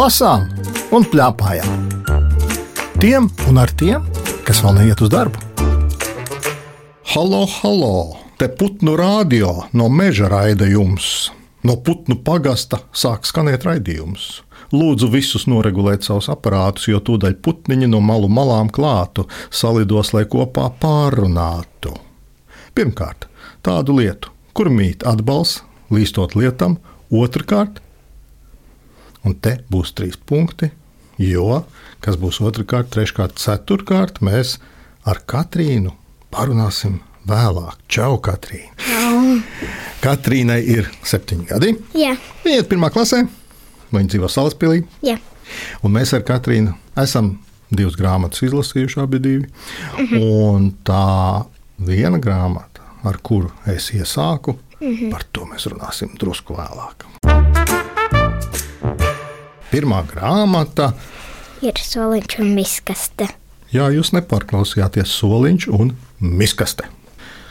lasām un plēpājām. Tiem un ar tiem, kas vēl neiet uz darbu. Halo, halo! Te putnu radio no meža raida jums. No putnu pagasta sāk skanēt raidījums. Lūdzu visus noregulēt savus aparātus, jo tūdaļ putniņi no malu malām klātu, salidos, lai kopā pārunātu. Pirmkārt, tādu lietu, kur mīt atbalsts, līstot lietam, otrkārt, un te būs trīs punkti, jo kas būs otrkārt, treškārt, ceturtkārt, mēs ar Katrīnu parunāsim vēlāk. Čau, Katrīna! Katrīnai ir septiņi gadi. Jā, Viņa ir pirmā klasē, viņa dzīvo Salaspīlī. jā. Un mēs ar Katrīnu esam divas grāmatas izlasījuši, abi divi. Un tā viena grāmata, ar kuru es iesāku, par to mēs runāsim drusku vēlāk. Pirmā grāmata, Ir soliņš un miskaste. jā, jūs nepārklausījāties soliņš un miskaste.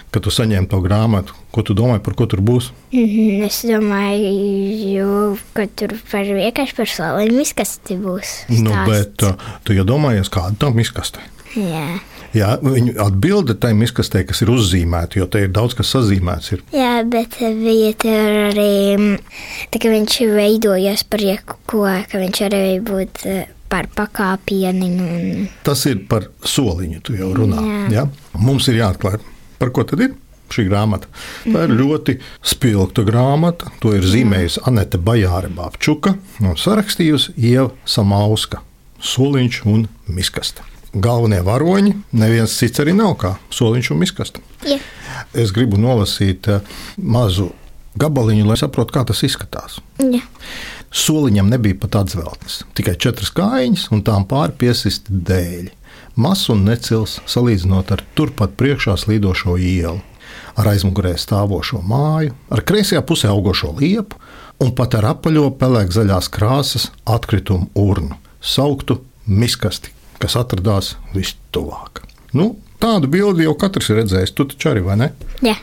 Kad tu saņēmi to grāmatu, ko tu domāji, par ko tur būs? Mhm, Es domāju, ka tur par vienkārši par soliņu miskasti būs. Nu, stāsts. bet uh, tu jau domājies, kāda tā miskaste? Jā. Jā, viņa atbilde tai miskastei, kas ir uzzīmēta, jo te ir daudz kas sazīmēts. Ir. Jā, bet bija tur arī mm, tā, ka viņš veidojas par jebko, ka viņš arī būt eh, par pakāpieniņu. Un... Tas ir par soliņu, tu jau runā. Jā. Ja? Mums ir jāatklāj, par ko tad ir šī grāmata. Tā ir ļoti spilgta grāmata. To ir zīmējusi Anete Bajāra Babčuka un sarakstījusi Ieva Samauska. Soliņš un miskasta. Galvenie varoņi, neviens cits arī nav kā soliņš un miskasta. Jā. Es gribu nolasīt eh, mazu gabaliņu, lai saprotu, kā tas izskatās. Jā. Soliņam nebija pat atzveltnes, tikai četras kājiņas un tām pāri piesisti dēļi. Mazs un necils salīdzinot ar turpat priekšā slīdošo ielu, ar aizmugurē stāvošo māju, ar kreisajā pusē augošo liepu un pat ar apaļo pelēkzaļās krāsas atkritumu urnu, sauktu miskasti, kas atradās vistuvāk. Nu, tādu bildi jau katrs ir redzējis, tu taču arī vai ne? Jā.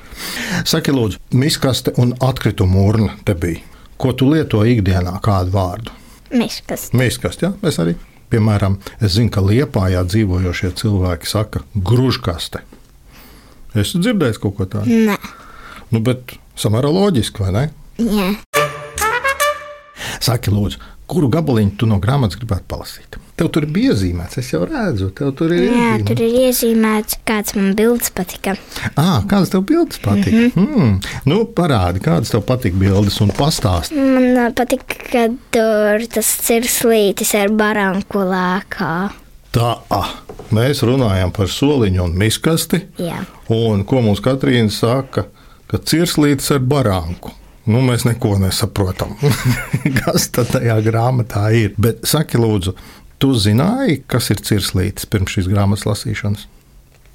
Saki, lūdzu, miskaste un atkritumu urna te bija. Ko tu lieto ikdienā, kādu vārdu? Miskaste. Miskaste, jā, es arī. Piemēram, es zinu, ka Liepājā dzīvojošie cilvēki saka, grūžkaste. Es dzirdēju kaut ko tādu. Nē. Nu, bet samērā loģiski, vai ne? Jā. Saki, lūdzu, kuru gabaliņu tu no grāmatas gribētu palasīt? Tev tur bija iezīmēts, es jau redzu, tev tur ir Jā, iezīmēts. tur ir iezīmēts, kāds man bildes patika. À, kādas tev bildes patīk? Mm -hmm. mm. Nu, parādi, kādas tev patīk bildes un pastāsti. Man ā, patīk, ka tur tas cirslītis ar baranku lēkā. Tā, ah, mēs runājam par soliņu un miskasti. Jā. Un ko mums Katrīna saka, ka cirslītis ar baranku. Nu, mēs neko nesaprotam, kas tad tajā grāmatā ir. Bet saki, lūdzu, tu zināji, kas ir cirslītis pirms šīs grāmatas lasīšanas?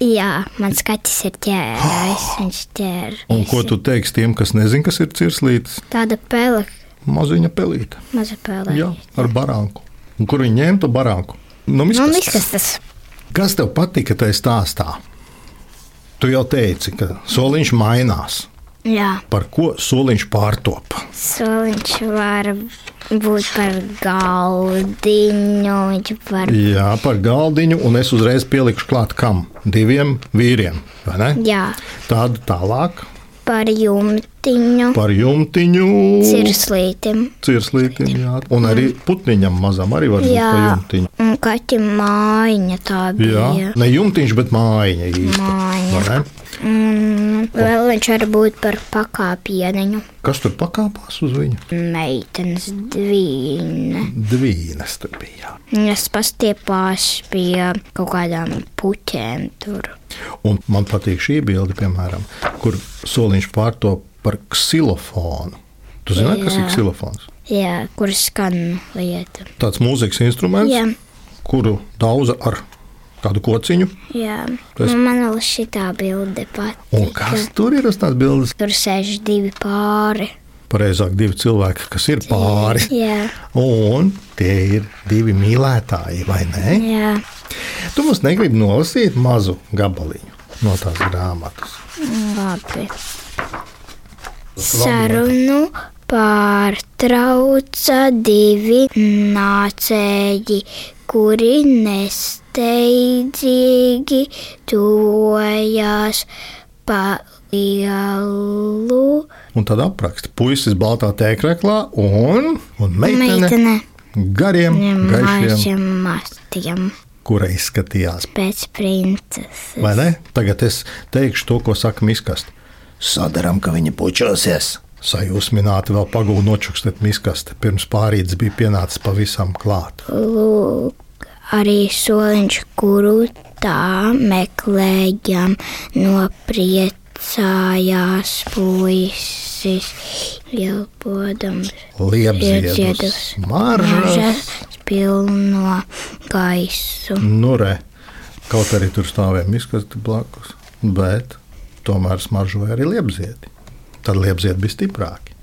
Jā, mans kaķis ir ķērājis. Viņš ķēra. Un ko tu teiksi tiem, kas nezina, kas ir cirslītis? Tāda pele, Maziņa pelīte. maza pele. Jā, ar baranku. Un kur viņi ņēma to baranku? No Nu, miskastes. miskastes. Kas tev patika tajā stāstā? Tu jau teici, ka soliņš mainās. Jā. Par ko soliņš pārtop? Soliņš var būt par galdiņu, var. Jā, par galdiņu, un es uzreiz pielikšu klāt kam? Diviem vīriem. Jā, Tāda tālāk par jumtiņu, par jumtiņu, cirslītim. cirslītim, jā. un arī putniņam mazam arī var būt Jā. par jumtiņu. Un kaķa mājiņa tā Jā, bija. ne jumtiņš, bet mājiņa īsti. Mājiņa. Un vēl viņš var būt par pakāpieniņu. Kas tur pakāpās uz viņu? Meitenes dvīne. Dvīnes tur bija. Es pastiepās pie kaut kādām puķēm tur. Un man patīk šī bilde, piemēram, kur soliņš pārtop par ksilofonu. Tu zini, kas ir ksilofons? Jā, kur skan lieta. Tāds mūzikas instruments, Jā, kuru dauza ar kādu kociņu. jā. Tas- Nu, man vēl šī tā bilde Un patīk. kas tur ir uz tās bildes? Tur sēž divi pāri. Pareizāk, divi cilvēki, kas ir pāri. Jā, Un tie ir divi mīlētāji, vai ne? jā. Tu mums negribi nolasīt mazu gabaliņu no tās grāmatas. labi. Sarunu pārtrauca divi nācēji, kuri nesteidzīgi tuvojās pa lielu Un tad apraksta puisis baltā tēkreklā un, un meitene, meitene gariem, gaišiem, mastiem kura izskatījās. pēc princeses. Vai ne? Tagad es teikšu to, ko saka miskast. Sadaram, ka viņa pučosies. Sajūsmināti vēl pagūda nočukstēt miskaste, pirms pārīdis bija pienācis pavisam klāt. Lūk, arī soliņš, kuru tā meklējam, nopriecājās puisis, ilpodams Liepziedus, maržas. pilno gaisu. Nu, re, kaut arī tur stāvēja miskaste blakus, bet tomēr smaržoja arī liepziedi. Tad liepziedi bija stiprāki.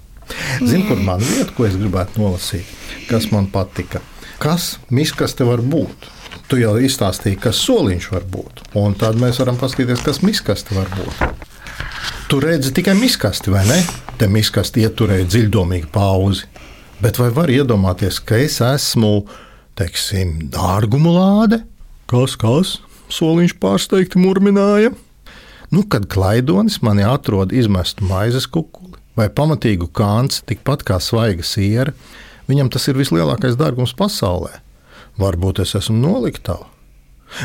Zinu, kur man vieta, ko es gribētu nolasīt, kas man patika. Kas miskaste var būt? Tu jau izstāstīji, kas soliņš var būt. Un tad mēs varam paskatīties, kas miskaste var būt. Tu redzi tikai miskasti, vai ne? Te miskasti ieturēja dziļdomīgu pauzi. Bet vai var iedomāties, ka es esmu, teiksim, dārgumu lāde? Kas, kas? Soliņš pārsteigti murmināja. Nu, kad klaidonis mani atrod izmestu maizes kukuli vai pamatīgu kāns, tikpat kā svaiga siera, viņam tas ir vislielākais dārgums pasaulē. Varbūt es esmu noliktava,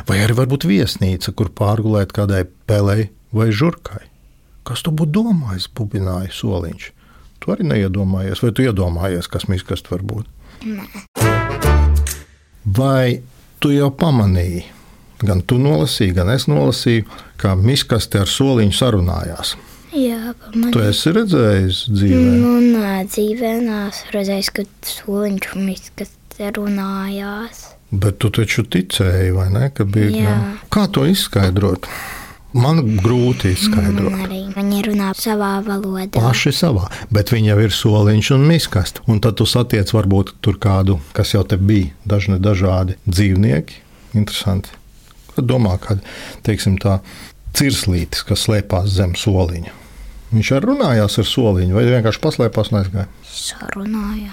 vai arī varbūt viesnīca, kur pārgulēt kādai pelei vai žurkai. Kas tu būtu domājis, bubināja soliņš? Tu arī neiedomājies, vai tu iedomājies, kas miskast var būt? Vai tu jau pamanīji, gan tu nolasīji, gan es nolasīju, kā miskaste ar soliņu sarunājās? Jā, Tu pamanīju. esi redzējis dzīvē. Nu, nē, dzīvē neesmu redzējis, ka soliņš un miskas te runājās. Bet tu taču ticēji, vai ne? bija Jā. Kā to izskaidrot? Man grūti izskaidrot. Man arī viņi runā savā valodā. Paši savā, bet viņi jau ir soliņš un miskast. Un tad tu satiec varbūt tur kādu, kas jau te bija, dažni dažādi dzīvnieki. Interesanti. Domā, ka, teiksim tā, cirslītis, kas slēpās zem soliņa. Viņš arī runājās ar soliņu, vai vienkārši paslēpās un aizgāja. Sarunājā.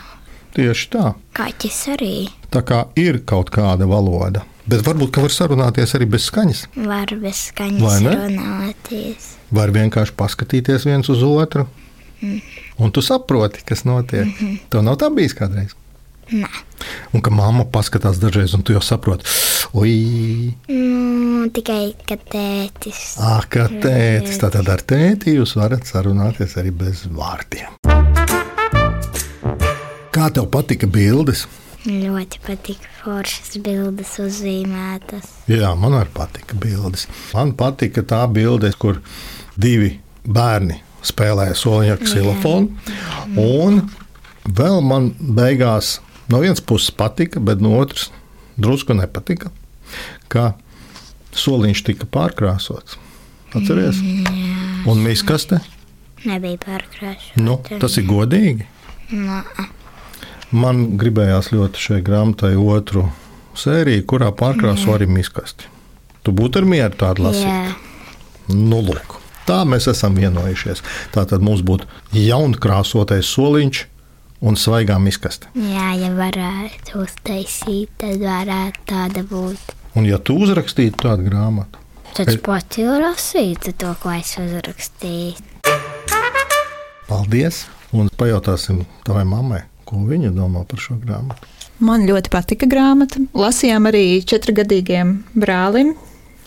Tieši tā. Kaķis arī Tā kā ir kaut kāda valoda. Bet varbūt, ka var sarunāties arī bez skaņas. var bez Vai skaņas ne? runāties. Var vienkārši paskatīties viens uz otru. Un tu saproti, kas notiek. Mm -hmm. Tev nav tā bijis kādreiz. Nē. Un ka mamma paskatās dažreiz, un tu jau saproti, oi, Nu, tikai, ka tētis. ah, kā tētis. Tātad ar tēti jūs varat sarunāties arī bez vārdiem. Kā tev patika bildes? Ļoti patīk foršas bildes uzzīmētas. Jā, man arī patika bildes. Man patika tā bilde, kur divi bērni spēlēja soliņa ksilofonu. Un vēl man beigās no vienas puses patika, bet no otras drusku nepatika, ka soliņš tika pārkrāsots. Atceries? Un mēs kas te? Nebija pārkrāšana. Nu, tas ir godīgi. Nā. Man gribējās ļoti šai grāmatai otru sēriju, kurā pārkrāso arī miskasti. Tu būtu ar mieru tādu lasīt. Jā, Nu, lūk, tā mēs esam vienojušies. Tā tad mums būtu jaunkrāsotais soliņš un svaigā miskaste. jā, ja varētu uztaisīt, tad varētu tāda būt. Un ja tu uzrakstītu tādu grāmatu, Tad es pati lasītu to, ko es uzrakstīju. paldies! Un pajautāsim tavai mammai, ko viņa domā par šo grāmatu. Man ļoti patika grāmata. Lasījām arī četrgadīgiem brālim,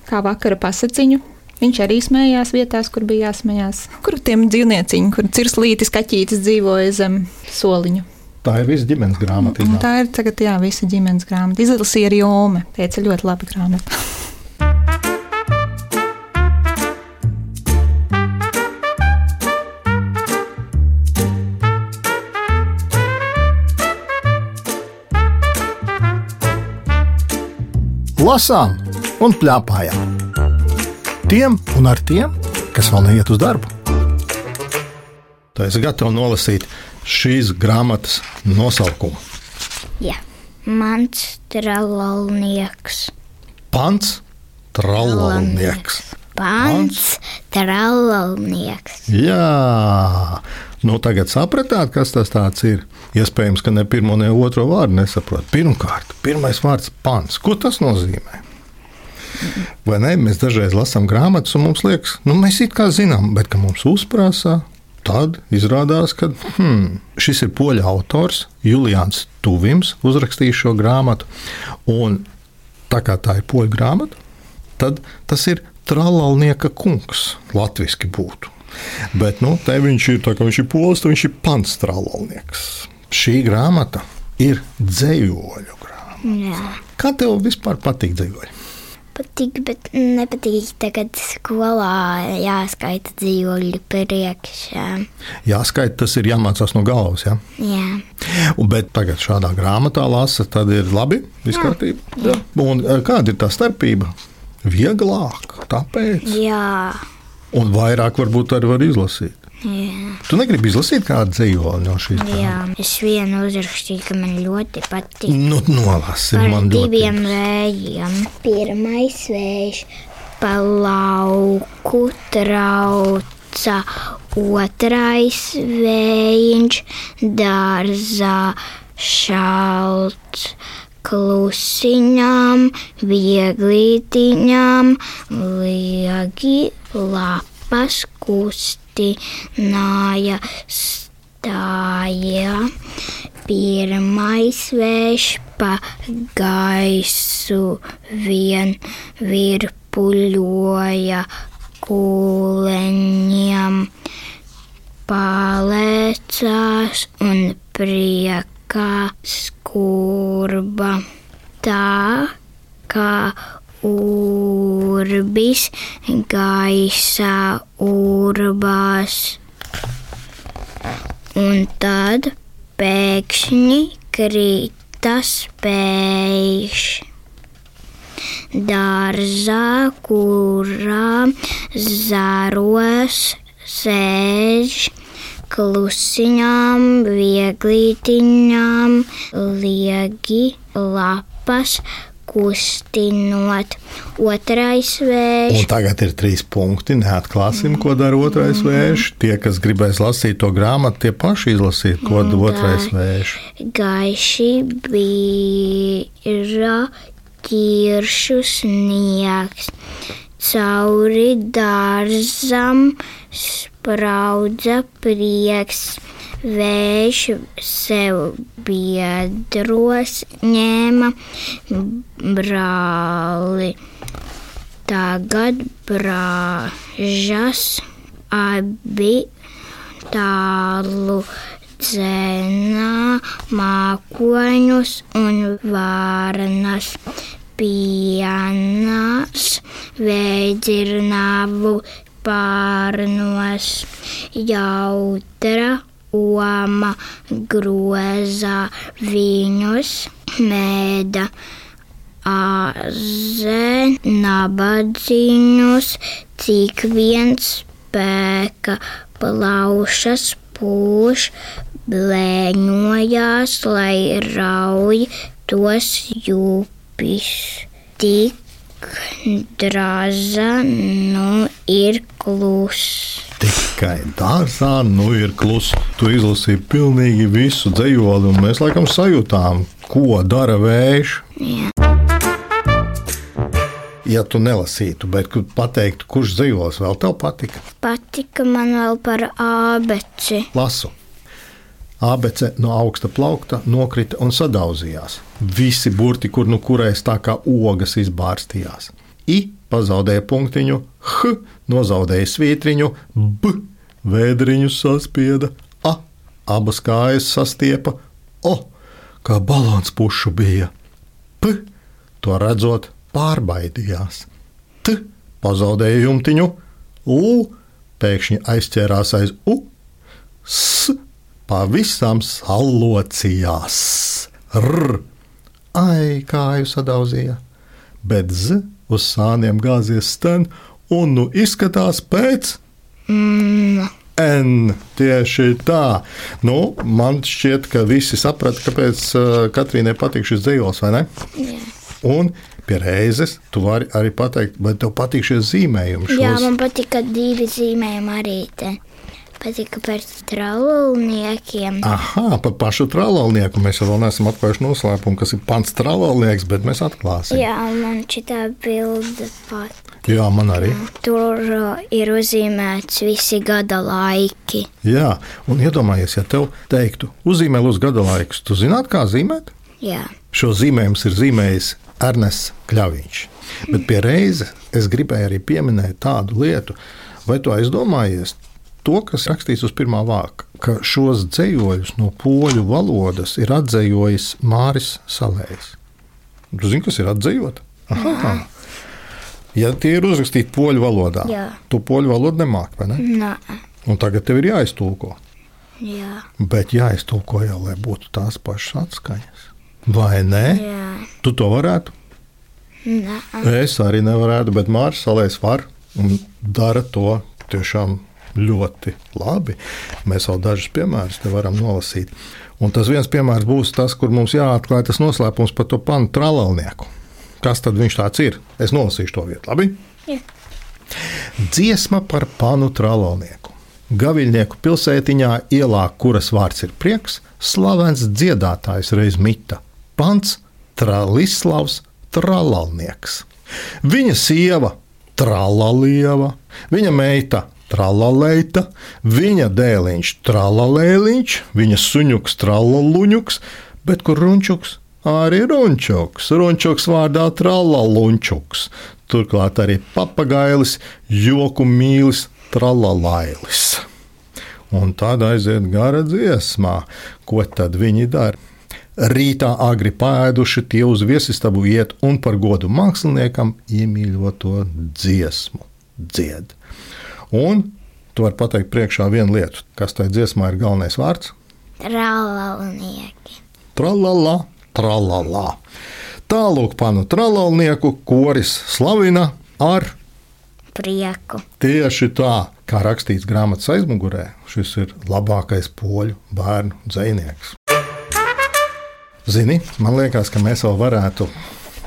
kā vakara pasakiņu. Viņš arī smējās vietās, kur bija jāsmējās. Kur tiem dzīvnieciņiem, kur cirslītis, kaķītis dzīvoja zem soliņa. Tā ir visa ģimenes grāmata. Tā ir tagad, jā, visa ģimenes grāmata. Izlasīja arī Jome. Teica, ļoti laba grāmata. Lasām un plēpājām. Tiem un ar tiem, kas vēl neiet uz darbu. Tā es gatavu nolasīt šīs grāmatas nosaukumu. Jā, mans tralolnieks. Pants, trallnieks. Pants, tralolnieks. Jā, Nu, tagad sapratāt, kas tas ir. Iespējams, ka ne pirmo, ne otro vārdu nesaprotat. Pirmkārt, pirmais vārds - pants. Ko tas nozīmē? Vai ne? Mēs dažreiz lasām grāmatas, un mums liekas, nu, mēs it kā zinām, bet ka mums uzprasa, tad izrādās, ka hmm, šis ir poļu autors Julians Tuvims, uzrakstījis šo grāmatu. Un tā kā tā ir poļu grāmata, tad tas ir Tralalnieka kungs, latviešu būtu. Bet nu, te viņš ir, viņš ir polis, tad viņš ir pants tralalnieks. Šī grāmata ir dzējoļu grāmata. Jā. Kā tev vispār patīk dzējoļi? Patīk, bet nepatīk tagad skolā jāskaita dzīvoļu priekšā. Jāskaita, tas ir jāmācās no galvas. Ja? Jā. Un, bet tagad šādā grāmatā lasa, tad ir labi, viss kārtībā. Jā. Un eh, kāda ir tā starpība? Vieglāk, tāpēc. Jā. Un vairāk varbūt arī var izlasīt. Jā. Tu negribi izlasīt kādu dzīvoli no šīs Jā, es vienu uzrakstīju, ka man ļoti patīk. Nu, nolasi Par man diviem ļoti. vējiem. Pirmais vējš pa lauku trauca, otrais vējiņš dārzā šalts. Klusiņām, vieglītiņām, liegi lapas kustināja stāja. Pirmais vējš pa gaisu vien virpuļoja kūleņiem, palēcās un priekā skurba. Tā kā urbis gaisā urbās un tad pēkšņi krita spējš. Dārzā, kurā zaros sēž klusiņām, vieglītiņām, liegi lapas kustinot. Otrais vējš. Un tagad ir trīs punkti. Neatklāsim, ko dara otrais vējš. Tie, kas gribēs lasīt to grāmatu, tie paši izlasīt, ko dara otrais vējš. gaiši bija ķiršu sniegs. Cauri dārzam spraudza prieks. Vējš sev biedros ņēma brāli. Tagad brāžas abi tālu dzenā mākoņus un vārnas pienas veidzirnavu pārnos jautra oma grozā viņus mēda āze nabadzīņus, cik viens spēka plaušas pūš, blēņojās, lai rauj tos jūpis. Tik draza nu ir kluss. Tikai dārzā nu ir klusa. Tu izlasīji pilnīgi visu dzējoli, un mēs laikam sajūtām, ko dara vējš. Jā. Ja tu nelasītu, bet tu pateiktu, kurš dzējolis vēl tev patika, Patika man vēl par ābeci. lasu. Abece no augsta plaukta nokrita un sadauzījās. Visi burti, kur nu kurēs tā kā ogas izbārstījās. I pazaudēja punktiņu, H nozaudēja svītriņu, B vēdriņu saspieda, A abas kājas sastiepa, O kā balons pušu bija. P to redzot, pārbaidījās. T pazaudēja jumtiņu, U pēkšņi aizķērās aiz U, S pavisam salocījās. R ai kāju sadauzīja, bet Z uz sāniem gāzies sten un nu izskatās pēc. Mm, N. Tieši tā. Nu, man šķiet, ka visi saprata, kāpēc uh, Katrīnai patīk šis dzīslis, vai ne? jā. Un pie reizes tu vari arī pateikt, vai tev patīk šie zīmējumi. jā, šos- man patika divi zīmējumi arī te. Patika par trauliniekiem. Aha, par pašu trālālnieku mēs vēl neesam atklājuši noslēpumu, kas ir pants trālālnieks, bet mēs atklāsim. Jā, man šitā bilde pat. Jā, man arī. Tur uh, ir uzzīmēts visi gada laiki. Jā, un iedomājies, ja tev teiktu, uzzīmē uz gada laikus, tu zināt, kā zīmēt? Jā, Šo zīmējumu ir zīmējis Ernests Kļaviņš. Bet pie reizes es gribēju arī pieminēt tādu lietu, vai tu aizdomājies to, kas rakstīts uz pirmā vāka, ka šos dzējoļus no poļu valodas ir atzējojis Māris Salējs. Tu zini, kas ir atzējot? Aha. Ja tie ir uzrakstīti poļu valodā, Jā. tu poļu valodu nemāki, vai ne? nā, Un tagad tev ir jāiztulko. jā, Bet jāiztulko jau, lai būtu tās pašas atskaņas. Vai ne? jā, Tu to varētu? nā. Es arī nevarētu, bet Mārcis Kalējs var un dara to tiešām ļoti labi. Mēs vēl dažus piemērus te varam nolasīt. Un tas viens piemērs būs tas, kur mums jāatklāj tas noslēpums par to panu trālēlnieku. Kas tad viņš tāds ir? Es nolasīšu to vietu, labi? Jā. Dziesma par panu trālēlnieku. Gaviļnieku pilsētiņā, ielā, kuras vārds ir prieks, slavens dziedātājs reiz mita. Pants Trālislavs Tralalnieks. Viņa sieva Tralalieva, viņa meita Tralaleita, viņa dēliņš Tralalēliņš, viņa suņuks Tralaluņuks, bet kur runčuks? Arī runčuks, runčuks vārdā Tralalunčuks. Turklāt arī papagailis, joku mīlis Tralalailis. Un tad aiziet gara dziesmā, ko tad viņi dara. Rītā agri pēduši, tie uz viesistabu iet un par godu māksliniekam iemīļoto dziesmu dzied. Un tu vari pateikt priekšā vienu lietu, kas tajā dziesmā ir galvenais vārds. Traulienieki. Tralala, tralala. Tālāk panu tralalnieku koris slavina ar Prieku. Tieši tā, kā rakstīts grāmatas aizmugurē, šis ir labākais poļu bērnu dzinieks. Zini, man liekas, ka mēs vēl varētu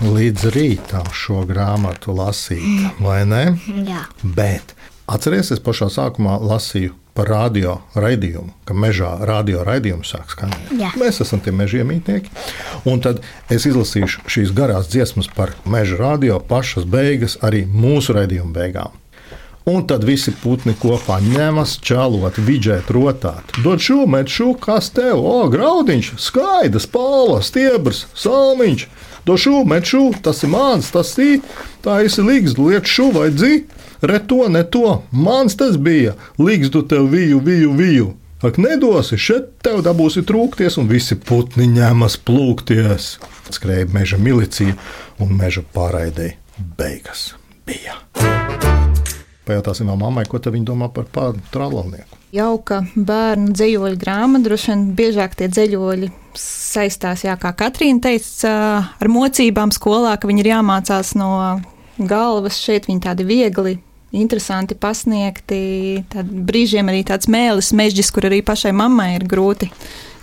līdz rītam šo grāmatu lasīt, vai ne? Jā, Bet atcerieties, es pašā sākumā lasīju par radio raidījumu, ka mežā radio raidījums sāk skanēt. Jā. Mēs esam tie meža iemītnieki. Un tad es izlasīšu šīs garās dziesmas par meža radio pašas beigas, arī mūsu raidījuma beigām. Un tad visi putni kopā ņemas, čālot, vidžēt, rotāt. Dod šo, met šo, kas tev, o, graudiņš, skaidrs, pāla, stiebrs, salmiņš. Dod šo, met šo, tas ir mans, tas ir, tā esi līgs, liek šo vai dzī. Re to, ne to, mans tas bija, līgs tu tev viju, viju, viju. Ak, nedosi, šeit tev dabūsi trūkties, un visi putni ņemas plūkties. Skrēja meža milicija un meža pārraidēji. Beigas bija. Pajautāsim vēl mammai, ko viņa domā par pāri trālnieku. Jauka bērnu dzīvoļu grāmata, droši vien biežāk tie dzīvoļi saistās, jā, kā Katrīna teica, ar mocībām skolā, ka viņi ir jāmācās no galvas. Šeit viņi tādi viegli, interesanti pasniegti. Tad brīžiem arī tāds mēlis mežģis, kur arī pašai mammai ir grūti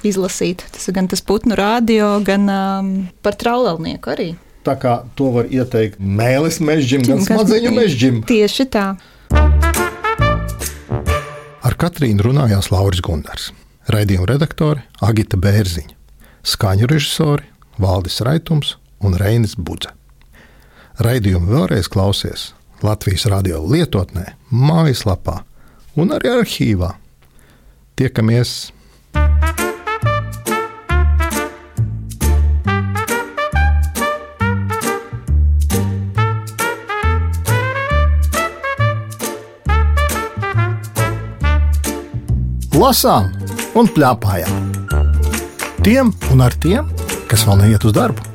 izlasīt. Tas ir gan tas putnu radio, gan um, par traulelnieku arī. Tā kā to var ieteikt mēlis mežģim, gan smadzeņu mežģim. Tieši tā. Ar Katrīnu runājās Lauris Gundars, raidījuma redaktore Agita Bērziņa, skaņu režisori Valdis Raitums un Reinis Budze. Raidījumu vēlreiz klausies Latvijas radio lietotnē, mājaslapā un arī arhīvā. Tiekamies! lasām un plēpājām. Tiem un ar tiem, kas vēl neiet uz darbu.